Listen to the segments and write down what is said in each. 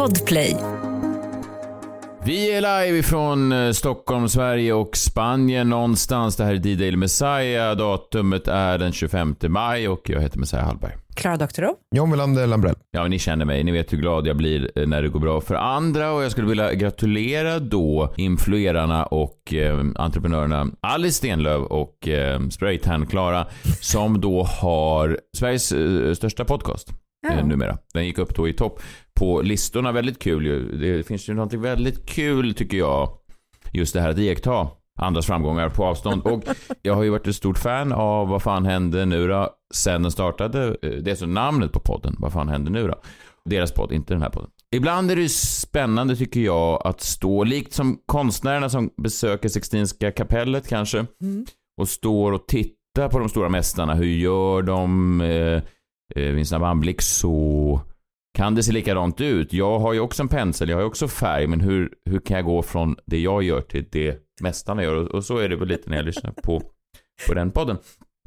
Podplay. Vi är live ifrån eh, Stockholm, Sverige och Spanien någonstans. Det här är D-Daily Messiah. Datumet är den 25 maj och jag heter Messiah Hallberg. Klara Doktorow. John Wilander Lambrell. Ja, ni känner mig. Ni vet hur glad jag blir eh, när det går bra för andra och jag skulle vilja gratulera då influerarna och eh, entreprenörerna Alice Stenlöf och eh, Spraytan Klara som då har Sveriges eh, största podcast Ja. eh, numera. Den gick upp då i topp på listorna. Väldigt kul ju. Det finns ju någonting väldigt kul tycker jag. Just det här att iaktta andras framgångar på avstånd. Och jag har ju varit ett stort fan av Vad fan hände nu då? Sen den startade. Eh, Det är så namnet på podden. Vad fan hände nu då? Deras podd, inte den här podden. Ibland är det ju spännande tycker jag att stå, likt som konstnärerna som besöker Sixtinska kapellet kanske, och står och tittar på de stora mästarna. Hur gör de? Eh, eh, en snabb anblick så kan det se likadant ut. Jag har ju också en pensel, jag har ju också färg, men hur, hur kan jag gå från det jag gör till det mästarna gör? Och, och så är det väl lite när jag lyssnar på, på den podden.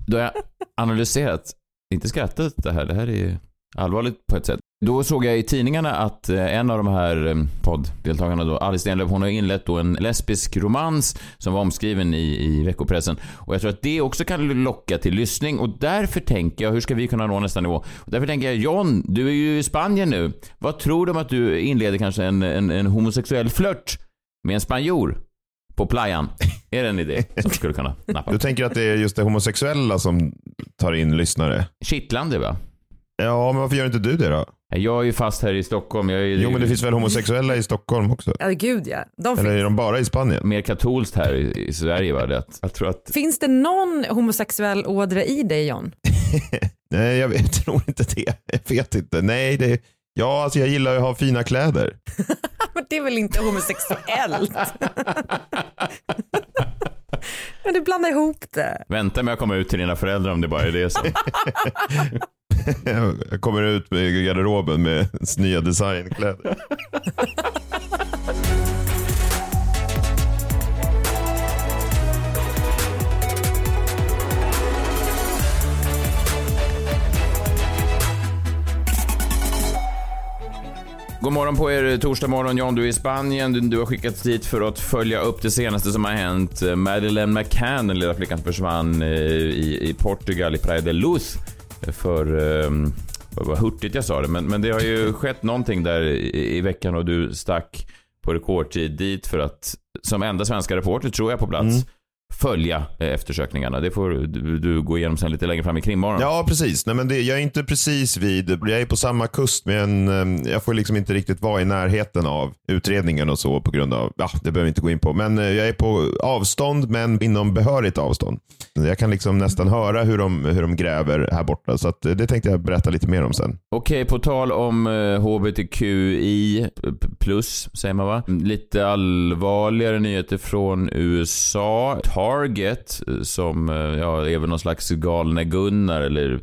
Då har jag analyserat, inte skrattat det här, det här är allvarligt på ett sätt. Då såg jag i tidningarna att eh, en av de här eh, podddeltagarna då, Alice Stenlöf, hon har inlett då en lesbisk romans som var omskriven i, i veckopressen. Och jag tror att det också kan locka till lyssning och därför tänker jag, hur ska vi kunna nå nästa nivå? Och därför tänker jag, John, du är ju i Spanien nu. Vad tror du om att du inleder kanske en, en, en homosexuell flört med en spanjor på playan? Är det en idé som skulle kunna nappa? Du tänker att det är just det homosexuella som tar in lyssnare? Kittlande va? Ja, men varför gör inte du det då? Jag är ju fast här i Stockholm. Jag är Jo, men det finns väl homosexuella i Stockholm också? Ja, gud ja. De Eller finns. är de bara i Spanien? mer katolskt här i, i Sverige. Va? Det att, jag tror att finns det någon homosexuell ådra i dig John? Nej, jag, vet, jag tror inte det. Jag vet inte. Nej, det... Ja, alltså jag gillar ju att ha fina kläder. Men det är väl inte homosexuellt? Men du blandar ihop det. vänta med att komma ut till dina föräldrar om det bara är det som... Jag kommer ut med garderoben med nya designkläder. God morgon på er, torsdag morgon. John, du är i Spanien. Du, du har skickats dit för att följa upp det senaste som har hänt. Madeleine McCann, den lilla flickan som försvann eh, i, i Portugal, i Praia de Luz. För... Vad vad hurtigt jag sa det, men, men det har ju skett någonting där i, i veckan och du stack på rekordtid dit för att, som enda svenska reporter tror jag på plats, Mm. Följa eh, eftersökningarna. Det får du, du gå igenom sen lite längre fram i krimmorgon. Ja, precis. Nej, men det, jag är inte precis vid, jag är på samma kust men eh, jag får liksom inte riktigt vara i närheten av utredningen och så på grund av, ja det behöver vi inte gå in på. Men eh, jag är på avstånd men inom behörigt avstånd. Jag kan liksom nästan höra hur de, hur de gräver här borta så att, det tänkte jag berätta lite mer om sen. Okej, på tal om HBTQI plus, säger man va? Lite allvarligare nyheter från USA. Target, eh, som eh, ja, är väl någon slags galne Gunnar eller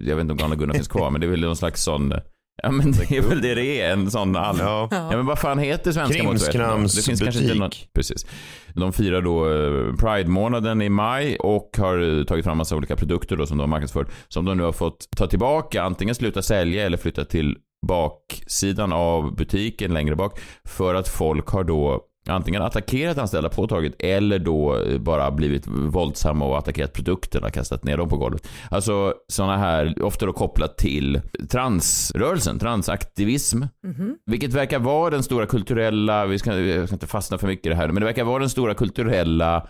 jag vet inte om galne Gunnar finns kvar, men det är väl någon slags sån Ja men det är väl det det är, en sån all... Ja. Ja men vad fan heter svenska motsvarigheten? Det finns kanske inte någon... Precis. De firar då eh, Pride-månaden i maj och har tagit fram massa olika produkter då som de har marknadsfört. Som de nu har fått ta tillbaka, antingen sluta sälja eller flytta till baksidan av butiken längre bak. För att folk har då antingen attackerat anställda på Target eller då eh, bara blivit våldsamma och attackerat produkterna, kastat ner dem på golvet. Alltså sådana här, ofta då kopplat till transrörelsen, transaktivism. Vilket verkar vara den stora kulturella, vi ska, jag ska inte fastna för mycket i det här, men det verkar vara den stora kulturella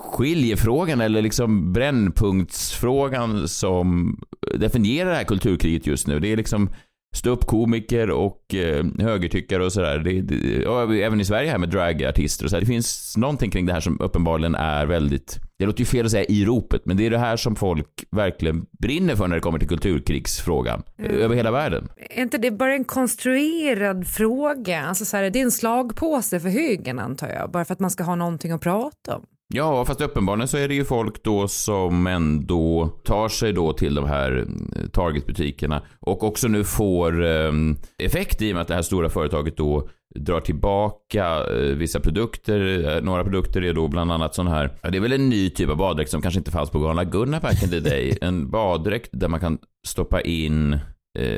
skiljefrågan eller liksom brännpunktsfrågan som definierar det här kulturkriget just nu. Det är liksom ståuppkomiker och eh, högertyckare och sådär. Det, det, och även i Sverige här med dragartister och så här. Det finns någonting kring det här som uppenbarligen är väldigt, det låter ju fel att säga i ropet, men det är det här som folk verkligen brinner för när det kommer till kulturkrigsfrågan. Mm. Över hela världen. Är inte det bara en konstruerad fråga? Alltså så här, det är en slagpåse för högern antar jag, bara för att man ska ha någonting att prata om. Ja, fast uppenbarligen så är det ju folk då som ändå tar sig då till de här eh, Target-butikerna och också nu får eh, effekt i och med att det här stora företaget då drar tillbaka eh, vissa produkter. Eh, några produkter är då bland annat sån här, ja, det är väl en ny typ av baddräkt som kanske inte fanns på Galna Gunnar back in the day. En baddräkt där man kan stoppa in,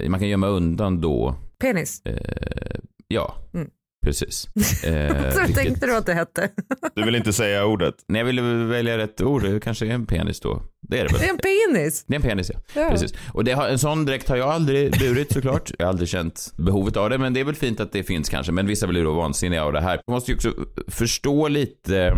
man kan gömma undan då Penis. eh, Ja, Mm. Precis. Eh, Så vilket- tänkte du att det hette. Du vill inte säga ordet? Nej, jag ville välja rätt ord. Det kanske är en penis då. Det är det väl? Det är en penis. Det är en penis, ja. Ja. Precis. Och det har, en sån dräkt har jag aldrig burit såklart. Jag har aldrig känt behovet av det, men det är väl fint att det finns kanske. Men vissa blir då vansinniga av det här. Man måste ju också förstå lite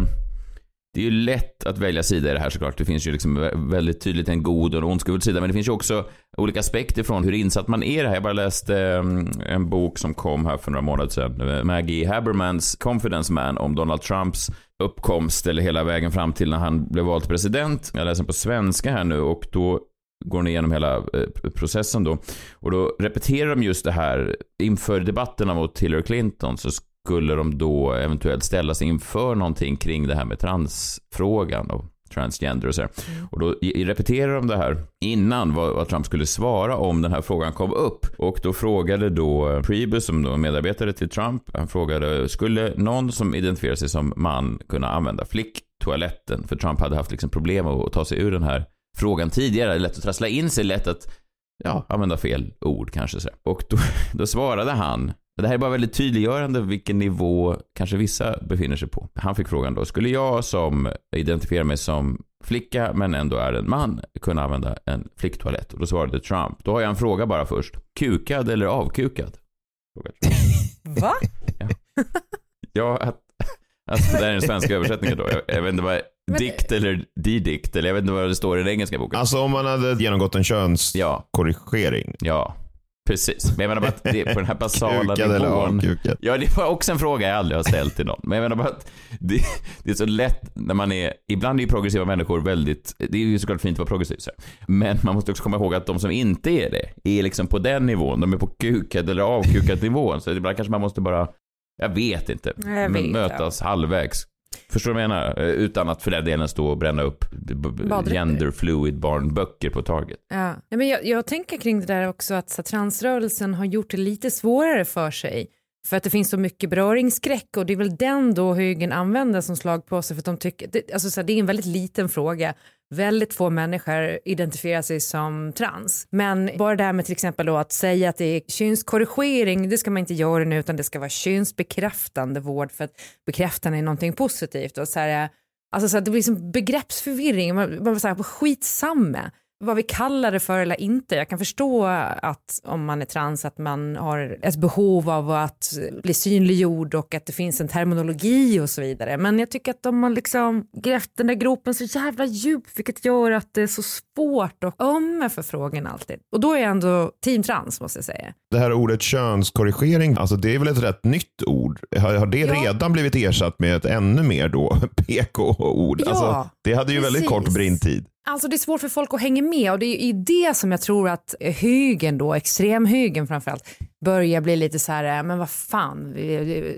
det är ju lätt att välja sida i det här såklart. Det finns ju liksom väldigt tydligt en god och en ondskefull sida. Men det finns ju också olika aspekter från hur insatt man är i det här. Jag bara läste ehm, en bok som kom här för några månader sedan. Eh, Maggie Habermans Confidence Man om Donald Trumps uppkomst eller hela vägen fram till när han blev vald till president. Jag läser den på svenska här nu och då går ni igenom hela eh, processen då. Och då repeterar de just det här inför debatterna mot Hillary Clinton så skulle de då eventuellt ställas inför någonting kring det här med transfrågan och transgender och så här. Och då repeterar de det här innan vad, vad Trump skulle svara om den här frågan kom upp. Och då frågade då Priebus, som då medarbetare till Trump, han frågade, skulle någon som identifierar sig som man kunna använda flicktoaletten? För Trump hade haft liksom problem att ta sig ur den här frågan tidigare. Det är lätt att trassla in sig, lätt att ja, använda fel ord kanske. Så. Och då, då svarade han, det här är bara väldigt tydliggörande vilken nivå kanske vissa befinner sig på. Han fick frågan då, skulle jag som identifierar mig som flicka men ändå är en man kunna använda en flicktoalett? Och då svarade Trump, då har jag en fråga bara först. Kukad eller avkukad? Va? Ja, att, alltså det här är den svenska översättningen då. Jag, jag vet inte vad, Men- dikt eller didikt, eller jag vet inte vad det står i den engelska boken. Alltså om man hade genomgått en könskorrigering. Ja, ja, precis. Men jag menar bara att det är på den här basala eller nivån. avkukad. Ja, det var också en fråga jag aldrig har ställt till någon. Men jag menar bara att det, det är så lätt när man är, ibland är ju progressiva människor väldigt, det är ju såklart fint att vara progressiv så. Men man måste också komma ihåg att de som inte är det, är liksom på den nivån, de är på kukad eller avkukad nivån. Så ibland kanske man måste bara, jag vet inte, Jag vet, mötas halvvägs. Förstår du vad jag menar? Eh, Utan att för den delen stå och bränna upp b- b- Baddräkter. gender fluid barnböcker på Target. Ja. Nej, men jag, jag tänker kring det där också att så, transrörelsen har gjort det lite svårare för sig. För att det finns så mycket beröringsskräck och det är väl den då högern använder som slag på sig för att de tycker, det, alltså så här, det är en väldigt liten fråga. Väldigt få människor identifierar sig som trans. Men bara det här med till exempel då att säga att det är könskorrigering, det ska man inte göra nu utan det ska vara könsbekräftande vård för att bekräftande är någonting positivt. Och så här, Alltså så här, det blir som begreppsförvirring, man, man var så här, skitsamma vad vi kallar det för eller inte. Jag kan förstå att om man är trans att man har ett behov av att bli synliggjord och att det finns en terminologi och så vidare. Men jag tycker att de har liksom grävt den där gropen så jävla djupt vilket gör att det är så svårt att ömma för frågan alltid. Och då är jag ändå team trans måste jag säga. Det här ordet könskorrigering, alltså det är väl ett rätt nytt ord? Har, har det Ja. redan blivit ersatt med ett ännu mer då PK-ord? Ja, alltså, det hade ju väldigt precis. kort brintid. Alltså det är svårt för folk att hänga med och det är i det som jag tror att högen då, extremhögen framförallt, börjar bli lite så här, men vad fan,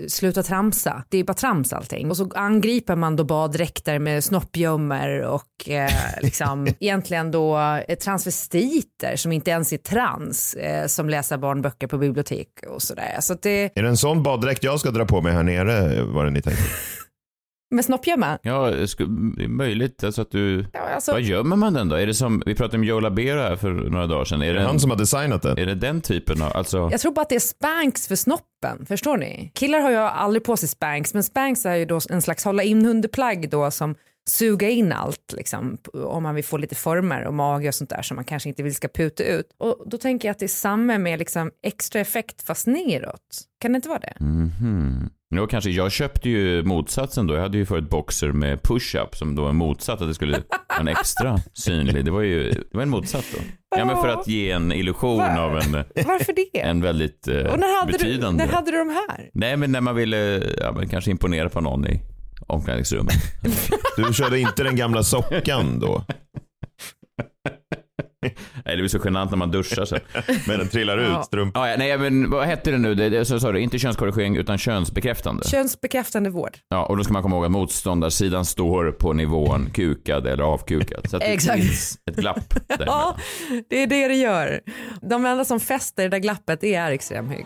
sluta tramsa. Det är bara trams allting. Och så angriper man då baddräkter med snoppgömmor och eh, liksom egentligen då eh, transvestiter som inte ens är trans, eh, som läser barnböcker på bibliotek och sådär. Så det, Är det en sån baddräkt jag ska dra på mig här nere? Var det ni tänkte? med snoppgömma, Ja, det är möjligt alltså att du... ja, alltså, Vad gömmer man den då? Är det som, vi pratade om Joe Labero här för några dagar sedan. Är det, det en, han som har designat den? är det den typen av, alltså... Jag tror bara att det är spanks för snoppen, förstår ni? Killar har ju aldrig på sig spanks, men spanks är ju då en slags hålla in underplagg då som suga in allt liksom, om man vill få lite former och mage och sånt där som man kanske inte vill ska puta ut. Och då tänker jag att det är samma med liksom extra effekt fast neråt. Kan det inte vara det? Mhm. Jo, kanske. Jag köpte ju motsatsen då. Jag hade ju förut boxer med push-up som då är motsatt att det skulle vara en extra synlig. Det var ju det var en motsatt då. Ja, men för att ge en illusion Va? av en, Varför det? en väldigt eh, och när hade, du, betydande. när hade du de här? Nej, men när man ville ja, men kanske imponera på någon i omklädningsrummet. Du körde inte den gamla sockan då? Nej, det blir så genant när man duschar sen. Men den trillar Ja. ut, strumpan. Ja, ja, nej, men vad hette det nu? Det, det, så du, inte könskorrigering utan könsbekräftande. Könsbekräftande vård. Ja, och då ska man komma ihåg att motståndarsidan står på nivån kukad eller avkukad. Så att det Exakt. finns ett glapp där. Ja, det är det det gör. De enda som fäster det där glappet är extremhög.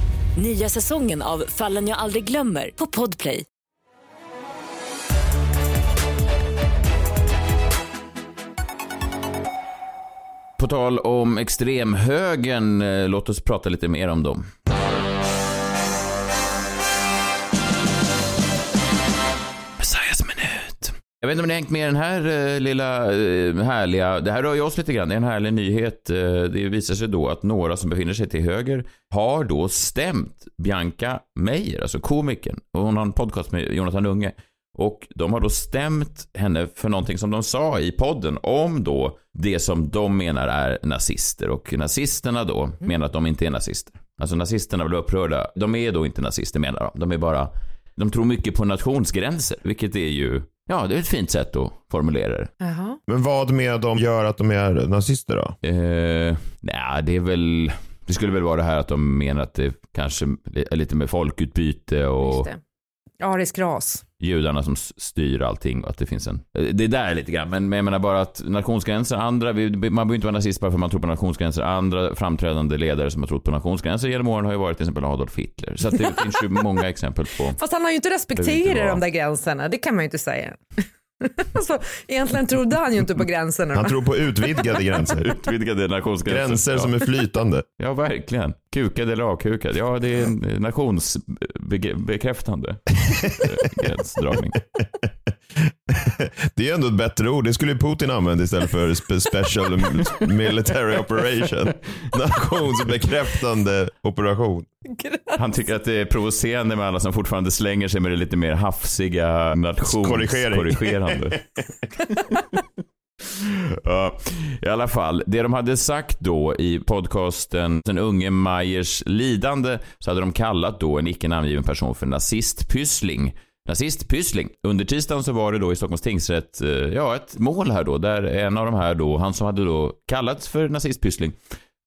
Nya säsongen av Fallen jag aldrig glömmer på Podplay. På tal om extremhögern, eh, låt oss prata lite mer om dem. Jag vet inte om ni har hängt med den här eh, lilla eh, härliga, det här rör ju oss lite grann, det är en härlig nyhet. Eh, det visar sig då att några som befinner sig till höger har då stämt Bianca Meijer, alltså komikern. Och hon har en podcast med Jonathan Unge. Och de har då stämt henne för någonting som de sa i podden om då det som de menar är nazister. Och nazisterna då menar att de inte är nazister. Alltså nazisterna blir upprörda. De är då inte nazister menar de. De är bara, de tror mycket på nationsgränser, vilket är ju, ja det är ett fint sätt att formulera det. Jaha. Men vad med dem gör att de är nazister då? Eh, nej, det är väl, det skulle väl vara det här att de menar att det kanske är lite med folkutbyte och Just det. Arisk ras. Judarna som styr allting och att det finns en... Det är där lite grann, men men jag menar bara att nationsgränser, andra, vi- man behöver inte vara nazist bara för att man tror på nationsgränser. Andra framträdande ledare som har trott på nationsgränser genom åren har ju varit till exempel Adolf Hitler. Så att det finns ju många exempel på... Fast han har ju inte respekterat de där gränserna, det kan man ju inte säga. alltså, egentligen trodde han ju inte på gränserna. Han tror på utvidgade gränser. Utvidgade nationsgränser. Gränser ja. som är flytande. Ja, verkligen. Kukad eller avkukad. Ja, det är en nationsbekräftande gränsdragning. Det är ändå ett bättre ord. Det skulle Putin använda istället för spe- special military operation. Nationsbekräftande operation. Han tycker att det är provocerande med alla som fortfarande slänger sig med det lite mer hafsiga nationskorrigerande. ja, I alla fall, det de hade sagt då i podcasten Den unge Majers lidande så hade de kallat då en icke namngiven person för nazistpyssling. Nazistpyssling. Under tisdagen så var det då i Stockholms tingsrätt, eh, ja ett mål här då, där en av de här då, han som hade då kallats för nazistpyssling,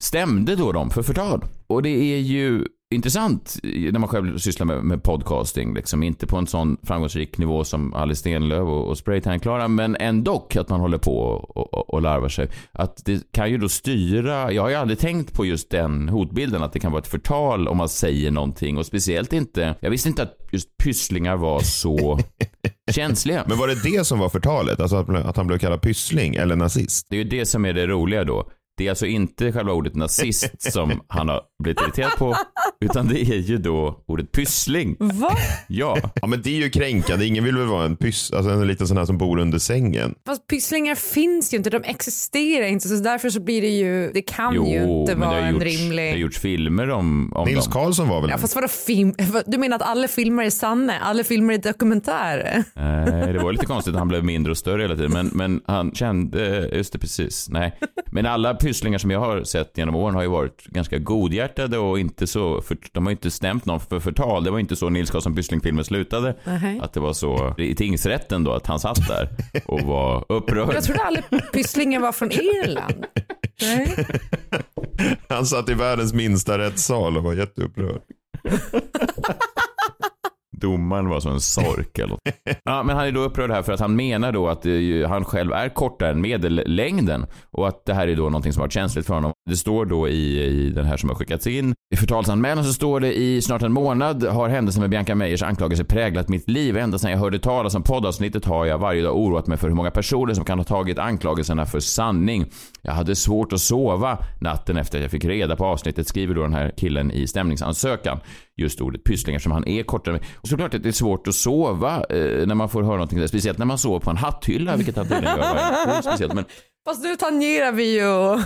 stämde då dem för förtal. Och det är ju intressant när man själv sysslar med, med podcasting, liksom inte på en sån framgångsrik nivå som Alice Stenlöf och, och Spraytan-Klara, men ändå att man håller på och, och, och larvar sig. Att det kan ju då styra, jag har ju aldrig tänkt på just den hotbilden, att det kan vara ett förtal om man säger någonting och speciellt inte, jag visste inte att just pysslingar var så känsliga. Men var det det som var förtalet? Alltså att, att han blev kallad pyssling eller nazist? Det är ju det som är det roliga då. Det är alltså inte själva ordet nazist som han har blivit irriterad på, utan det är ju då ordet pyssling. Va? Ja, Ja men det är ju kränkande. Ingen vill väl vara en pyss, alltså en liten sån här som bor under sängen. Fast pysslingar finns ju inte, de existerar inte så därför så blir det ju, det kan jo, ju inte vara en gjorts, rimlig... det har gjorts filmer om, om Nils. Karlsson var väl Ja, fast vadå film? Du menar att alla filmer är sanna? Alla filmer är dokumentärer? Nej, det var lite konstigt att han blev mindre och större hela tiden, men, men han kände, just det precis, nej. Men alla pysslingar som jag har sett genom åren har ju varit ganska godhjärtade och inte så, för, de har ju inte stämt någon för förtal. Det var inte så Nils Karlsson Pyssling-filmen slutade. Nej. Att det var så i tingsrätten då, att han satt där och var upprörd. Jag trodde alla pysslingar var från Irland. Nej. Han satt i världens minsta rättssal och var jätteupprörd. Domaren var som en sork eller något. Ja, men han är då upprörd här för att han menar då att eh, han själv är kortare än medellängden och att det här är då någonting som har varit känsligt för honom. Det står då i, i den här som har skickats in. I förtalsanmälan så står det i snart en månad har händelsen med Bianca Meijers anklagelse präglat mitt liv. Ända sedan jag hörde talas om poddavsnittet har jag varje dag oroat mig för hur många personer som kan ha tagit anklagelserna för sanning. Jag hade svårt att sova natten efter att jag fick reda på avsnittet, skriver då den här killen i stämningsansökan. Just ordet pyssling eftersom han är kortare. Och såklart att det är svårt att sova eh, när man får höra någonting där. Speciellt när man sover på en hatthylla, vilket han tydligen gör. varje- speciellt, men Fast nu tangerar vi ju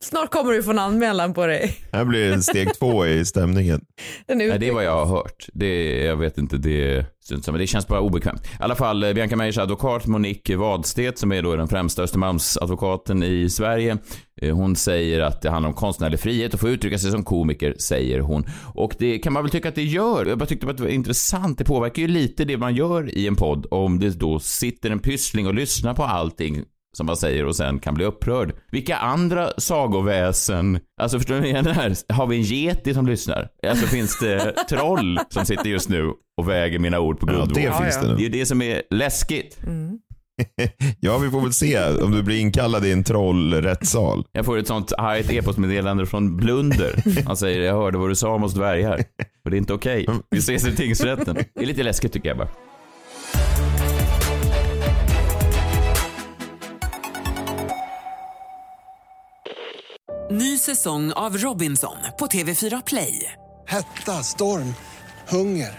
Snart kommer du få en anmälan på dig. Här blir det steg två i stämningen. Nej, det är vad jag har hört. Det, jag vet inte, det det känns bara obekvämt. I alla fall, eh, Bianca Meijers advokat Monique Wadstedt, som är då den främsta Östermalmsadvokaten i Sverige, eh, hon säger att det handlar om konstnärlig frihet och få uttrycka sig som komiker, säger hon. Och det kan man väl tycka att det gör. Jag bara tyckte att det var intressant. Det påverkar ju lite det man gör i en podd om det då sitter en pyssling och lyssnar på allting som man säger och sen kan bli upprörd. Vilka andra sagoväsen, alltså förstår ni det här? Har vi en geti som lyssnar? Alltså finns det troll som sitter just nu och väger mina ord på Ja, guldvåg? det Ja, finns ja. det Det är ju det som är läskigt. Ja, vi får väl se om du blir inkallad i en trollrättssal. Jag får ett sånt argt e-postmeddelande från Blunder. Han säger, jag hörde vad du sa om oss dvärgar. Och det är inte okej. Vi ses i tingsrätten. Det är lite läskigt tycker jag bara. Ny säsong av Robinson på TV4 Play. Hetta, storm, hunger.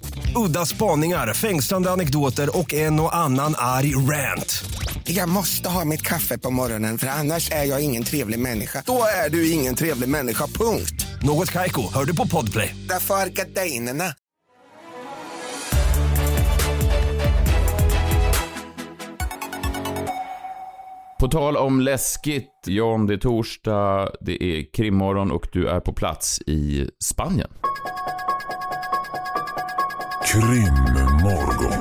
Udda spaningar, fängslande anekdoter och en och annan arg rant. Jag måste ha mitt kaffe på morgonen för annars är jag ingen trevlig människa. Då är du ingen trevlig människa, punkt. Något Kaiko, hör du på Podplay. Därför är gardinerna. På tal om läskigt, om det är torsdag, det är krimmorgon och du är på plats i Spanien. Krimmorgon.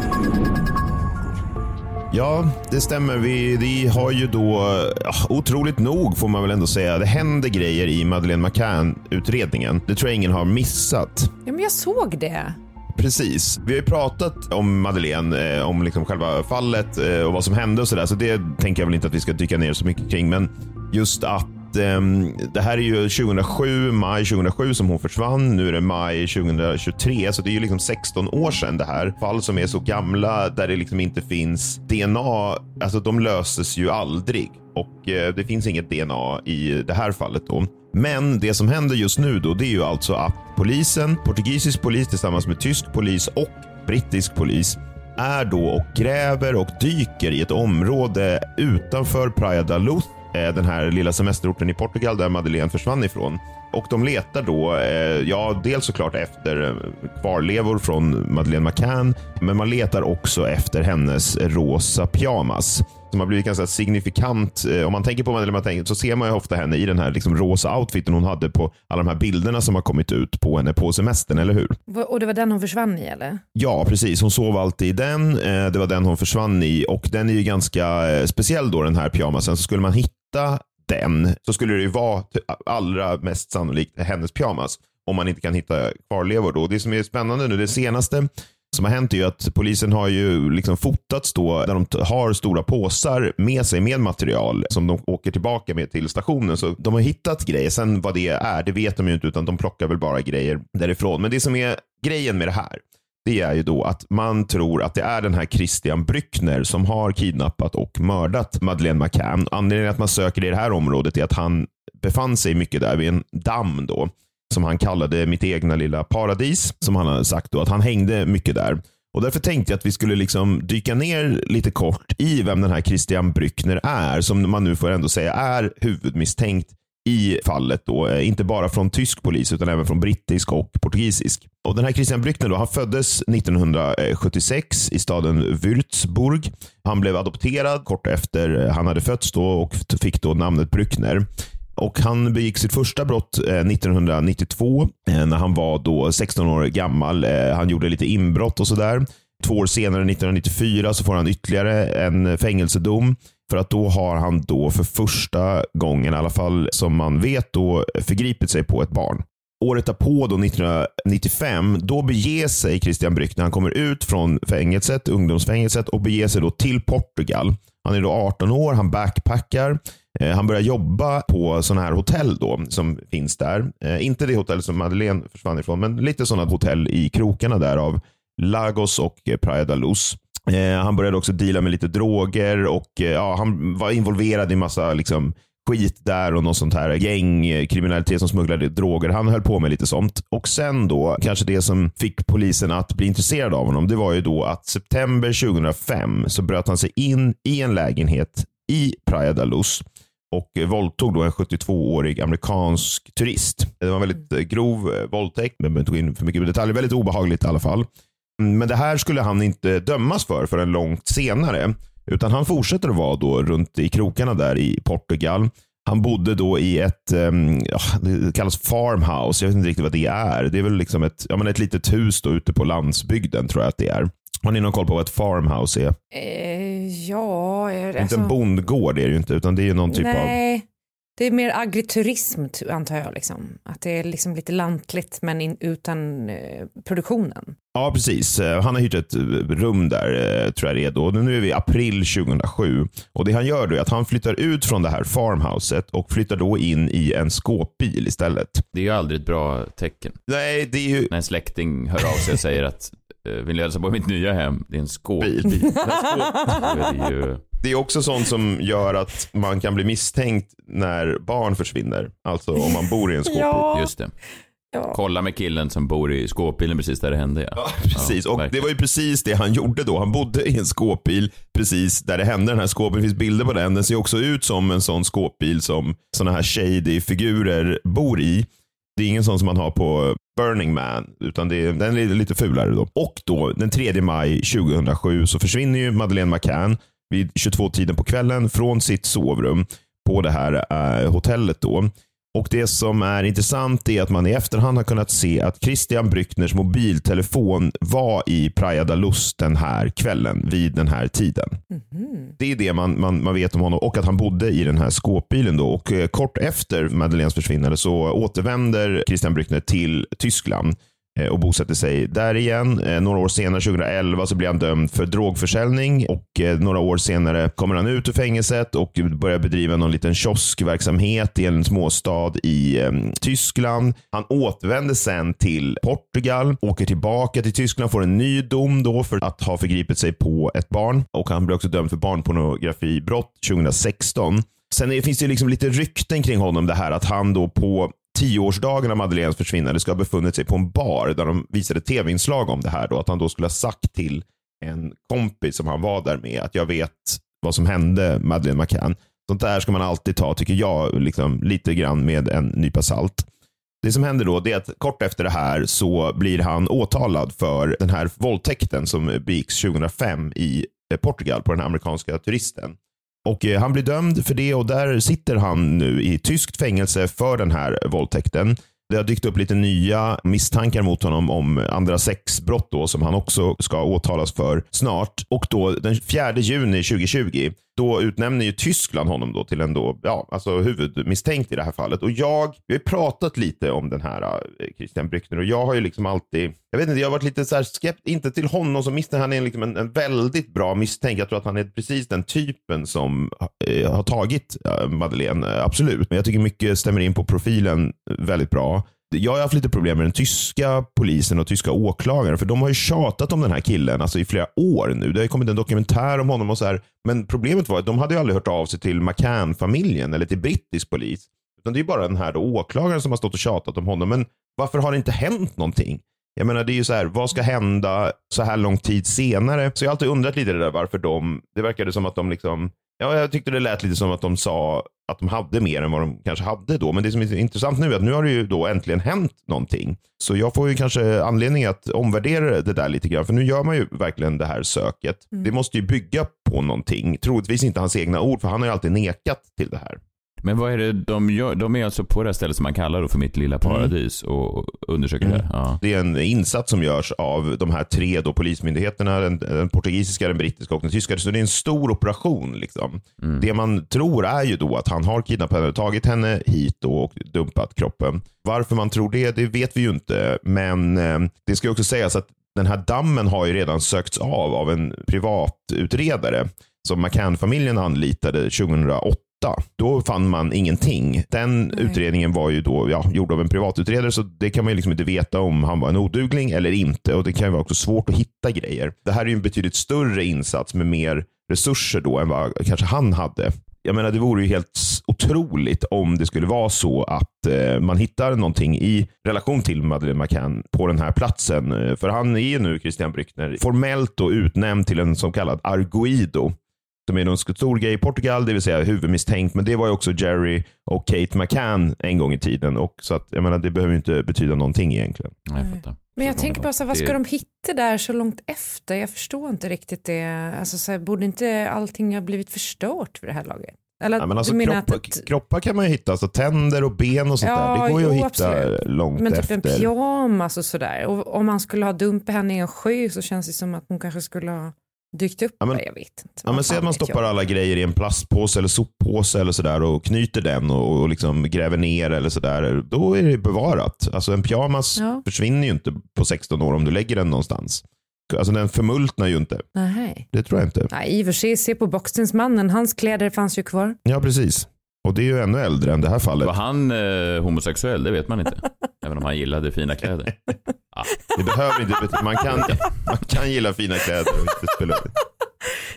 Ja, det stämmer. Vi, vi har ju då, ja, otroligt nog får man väl ändå säga, det händer grejer i Madeleine McCann-utredningen. Det tror jag ingen har missat. Ja, men jag såg det. Precis. Vi har ju pratat om Madeleine, eh, om liksom själva fallet eh, och vad som hände och sådär. Så det tänker jag väl inte att vi ska dyka ner så mycket kring. Men just att ehm, det här är ju 2007, maj 2007 som hon försvann. Nu är det maj 2023, så det är ju liksom 16 år sedan det här. Fall som är så gamla där det liksom inte finns DNA, alltså de löses ju aldrig. Och eh, det finns inget DNA i det här fallet då. Men det som händer just nu då, det är ju alltså att polisen, portugisisk polis tillsammans med tysk polis och brittisk polis är då och gräver och dyker i ett område utanför Praia da Luz, den här lilla semesterorten i Portugal där Madeleine försvann ifrån. Och de letar då, eh, ja, dels såklart efter eh, kvarlevor från Madeleine McCann, men man letar också efter hennes rosa pyjamas som har blivit ganska signifikant. Eh, Om man tänker på Madeleine McCann så ser man ju ofta henne i den här liksom rosa outfiten hon hade på alla de här bilderna som har kommit ut på henne på semestern, eller hur? Och det var den hon försvann i eller? Ja, precis. Hon sov alltid i den. Eh, Det var den hon försvann i och den är ju ganska eh, speciell då den här pyjamasen. Så skulle man hitta den så skulle det ju vara allra mest sannolikt hennes pyjamas. Om man inte kan hitta kvarlevor då. Det som är spännande nu, det senaste som har hänt är ju att polisen har ju liksom fotats då där de har stora påsar med sig med material som de åker tillbaka med till stationen. Så de har hittat grejer. Sen vad det är, det vet de ju inte utan de plockar väl bara grejer därifrån. Men det som är grejen med det här, det är ju då att man tror att det är den här Christian Brückner som har kidnappat och mördat Madeleine McCann. Anledningen att man söker i det här området är att han befann sig mycket där vid en damm då som han kallade mitt egna lilla paradis, som han hade sagt då, att han hängde mycket där. Och Därför tänkte jag att vi skulle liksom dyka ner lite kort i vem den här Christian Brückner är, som man nu får ändå säga är huvudmisstänkt i fallet. Då. Eh, inte bara från tysk polis utan även från brittisk och portugisisk. Och Den här Christian Brückner då, han föddes 1976 i staden Würzburg. Han blev adopterad kort efter eh, han hade fötts då och fick då namnet Brückner. Och Han begick sitt första brott eh, 1992 när han var då 16 år gammal. Han gjorde lite inbrott och sådär. Två år senare, 1994, så får han ytterligare en fängelsedom. För att då har han då för första gången, i alla fall som man vet, då förgripit sig på ett barn. Året därpå, då 1995, då beger sig Christian Brückner, han kommer ut från fängelset, ungdomsfängelset och beger sig då till Portugal. Han är då 18 år, han backpackar Eh, Han börjar jobba på sådana här hotell då som finns där. Eh, Inte det hotell som Madeleine försvann ifrån, men lite sådana hotell i krokarna där av Lagos och Praia da Luz. Eh, Han började också deala med lite droger och eh, ja, han var involverad i massa liksom, skit där och något sånt här gäng, eh, kriminalitet som smugglade droger. Han höll på med lite sånt. Och sen då, kanske det som fick polisen att bli intresserad av honom, det var ju då att september 2005 så bröt han sig in i en lägenhet i Praia da Luz och våldtog då en 72-årig amerikansk turist. Det var en väldigt eh, grov eh, våldtäkt, men jag behöver inte gå in för mycket detaljer. Väldigt obehagligt i alla fall. Mm, Men det här skulle han inte dömas för förrän långt senare. Utan han fortsätter att vara då runt i krokarna där i Portugal. Han bodde då i ett, ehm, det kallas farmhouse. Jag vet inte riktigt vad det är. Det är väl liksom ett, ja, men ett litet hus då ute på landsbygden tror jag att det är. Har ni någon koll på vad ett farmhouse är? Eh, ja, det- Inte en bondgård är det ju inte, utan det är ju någon typ av... Det är mer agriturism antar jag. Liksom. Att det är liksom lite lantligt men in, utan eh, produktionen. Ja, precis. Eh, Han har hyrt ett eh, rum där, eh, tror jag det är då. Nu är vi i april 2007. Och Det han gör då är att han flyttar ut från det här farmhouset och flyttar då in i en skåpbil istället. Det är ju aldrig ett bra tecken. Nej, det är ju... När en släkting hör av sig och säger att vill du hälsa på mitt nya hem? Det är en skåpbil. Bil. Är det ju... Det är också sånt som gör att man kan bli misstänkt när barn försvinner. Alltså om man bor i en skåpbil. Ja. Just det. Ja. Kolla med killen som bor i skåpbilen precis där det hände. Ja, Ja, precis. Ja, och det var ju precis det han gjorde då. Han bodde i en skåpbil precis där det hände. Den här skåpbilen, det finns bilder på den. Den ser också ut som en sån skåpbil som såna här shady figurer bor i. Det är ingen sån som man har på Burning Man, utan det är, den är lite fulare då. Och då den 3 maj 2007 så försvinner ju Madeleine McCann vid 22-tiden på kvällen från sitt sovrum på det här eh, hotellet då. Och Det som är intressant är att man i efterhand har kunnat se att Christian Brückners mobiltelefon var i Praia da Luz den här kvällen vid den här tiden. Det är det man, man, man vet om honom och att han bodde i den här skåpbilen. Då. Och eh, Kort efter Madeleines försvinnande så återvänder Christian Brückner till Tyskland Eh, och bosätter sig där igen. Eh, några år senare, 2011, så blir han dömd för drogförsäljning och eh, några år senare kommer han ut ur fängelset och börjar bedriva någon liten kioskverksamhet i en småstad i Tyskland. Han återvänder sen till Portugal, åker tillbaka till Tyskland, får en ny dom då för att ha förgripit sig på ett barn och han blir också dömd för barnpornografibrott 2016. Sen finns det liksom lite rykten kring honom det här att han då på tioårsdagen av Madeleines försvinnande ska ha befunnit sig på en bar där de visade tv-inslag om det här. Då, att han då skulle ha sagt till en kompis som han var där med att jag vet vad som hände Madeleine McCann. Sånt där ska man alltid ta, tycker jag, liksom, lite grann med en nypa salt. Det som händer då det är att kort efter det här så blir han åtalad för den här våldtäkten som begicks 2005 i Portugal på den amerikanska turisten. Och eh, Han blir dömd för det och där sitter han nu i tyskt fängelse för den här våldtäkten. Det har dykt upp lite nya misstankar mot honom om andra sexbrott då, som han också ska åtalas för snart. Och då den 4 juni 2020, då utnämner ju Tyskland honom då till en då, ja, alltså huvudmisstänkt i det här fallet. Och jag, vi har pratat lite om den här eh, Christian Brückner och jag har ju liksom alltid, jag vet inte, jag har varit lite så här skeptisk, inte till honom som misstänkt, han är liksom en, en väldigt bra misstänkt. Jag tror att han är precis den typen som eh, har tagit eh, Madeleine, eh, absolut. Men jag tycker mycket stämmer in på profilen eh, väldigt bra. Jag har haft lite problem med den tyska polisen och tyska åklagaren för de har ju tjatat om den här killen alltså i flera år nu. Det har ju kommit en dokumentär om honom och så här. Men problemet var att de hade ju aldrig hört av sig till McCann-familjen eller till brittisk polis. Utan det är bara den här då åklagaren som har stått och tjatat om honom. Men varför har det inte hänt någonting? Jag menar det är ju så här, vad ska hända så här lång tid senare? Så jag har alltid undrat lite det där varför de, det verkade som att de liksom, ja jag tyckte det lät lite som att de sa att de hade mer än vad de kanske hade då. Men det som är intressant nu är att nu har det ju då äntligen hänt någonting. Så jag får ju kanske anledning att omvärdera det där lite grann. För nu gör man ju verkligen det här söket. Det måste ju bygga på någonting. Troligtvis inte hans egna ord, för han har ju alltid nekat till det här. Men vad är det de gör? De är alltså på det här stället som man kallar för mitt lilla paradis och undersöker det? Ja. Det är en insats som görs av de här tre då polismyndigheterna, den, den portugisiska, den brittiska och den tyska. Så det är en stor operation. Liksom. Det man tror är ju då att han har kidnappat henne, tagit henne hit och dumpat kroppen. Varför man tror det, det vet vi ju inte. Men eh, det ska också sägas att den här dammen har ju redan sökts av av en privatutredare som McCann-familjen anlitade 2008 Då fann man ingenting. Den utredningen var ju då ja, gjord av en privatutredare så det kan man ju liksom inte veta om han var en odugling eller inte och det kan ju vara också svårt att hitta grejer. Det här är ju en betydligt större insats med mer resurser då än vad kanske han hade. Jag menar, det vore ju helt otroligt om det skulle vara så att eh, man hittar någonting i relation till Madeleine McCann på den här platsen. Eh, För han är ju nu, Christian Brückner, formellt då utnämnd till en så kallad arguido. Som är en stor grej i Portugal, det vill säga huvudmisstänkt. Men det var ju också Jerry och Kate McCann en gång i tiden. Och så att, jag menar, det behöver ju inte betyda någonting egentligen. Nej, jag fattar. Men jag tänker bara så här, vad ska Det- de hitta där så långt efter? Jag förstår inte riktigt det. Alltså, så här, borde inte allting ha blivit förstört för det här laget? Eller Ja, men alltså, kroppar, att, kroppar kan man ju hitta, alltså tänder och ben och sånt Ja, där. Det går ju jo, att hitta absolut. långt men typ efter. en pyjamas och sådär. Och om man skulle ha dumpat henne i en sjö så känns det som att hon kanske skulle ha dykt upp. Ja, men- jag vet inte. Ja, men säg att man stoppar jag? alla grejer i en plastpåse eller soppåse eller sådär och knyter den och, och liksom gräver ner eller sådär. Då är det bevarat. Alltså en pyjamas Ja. försvinner ju inte på 16 år om du lägger den någonstans. Alltså den förmultnar ju inte. Nej. Det tror jag inte. Nej, i och för sig, se på boxningsmannen, hans kläder fanns ju kvar. Ja, precis. Och det är ju ännu äldre än det här fallet. Var han eh, homosexuell? Det vet man inte. Även om han gillade fina kläder. Det behöver inte man kan, man kan gilla fina kläder. och inte spela-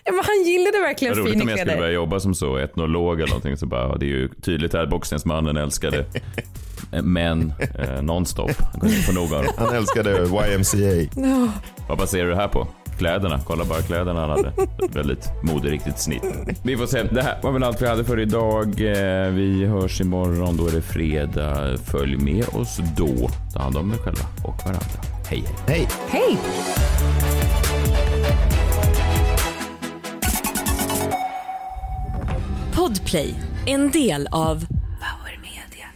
Ja, men han gillade verkligen roligt fina om jag skulle kläder. börja jobba som så, etnolog eller någonting. Så bara, det är ju tydligt här, boxningsmannen älskade män eh, nonstop. Han kunde inte få dem. Han älskade YMCA. Ja. Vad baserar du det här på? Kläderna. Kolla bara kläderna han hade. Ett väldigt moderiktigt snitt. Vi får se. Det här var väl allt vi hade för idag. Eh, Vi hörs imorgon. Då är det fredag. Följ med oss då. Ta hand om er själva och varandra. Hej, hej. Hej! Hej! Podplay, en del av Power Media.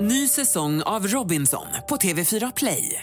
Ny säsong av Robinson på TV4 Play.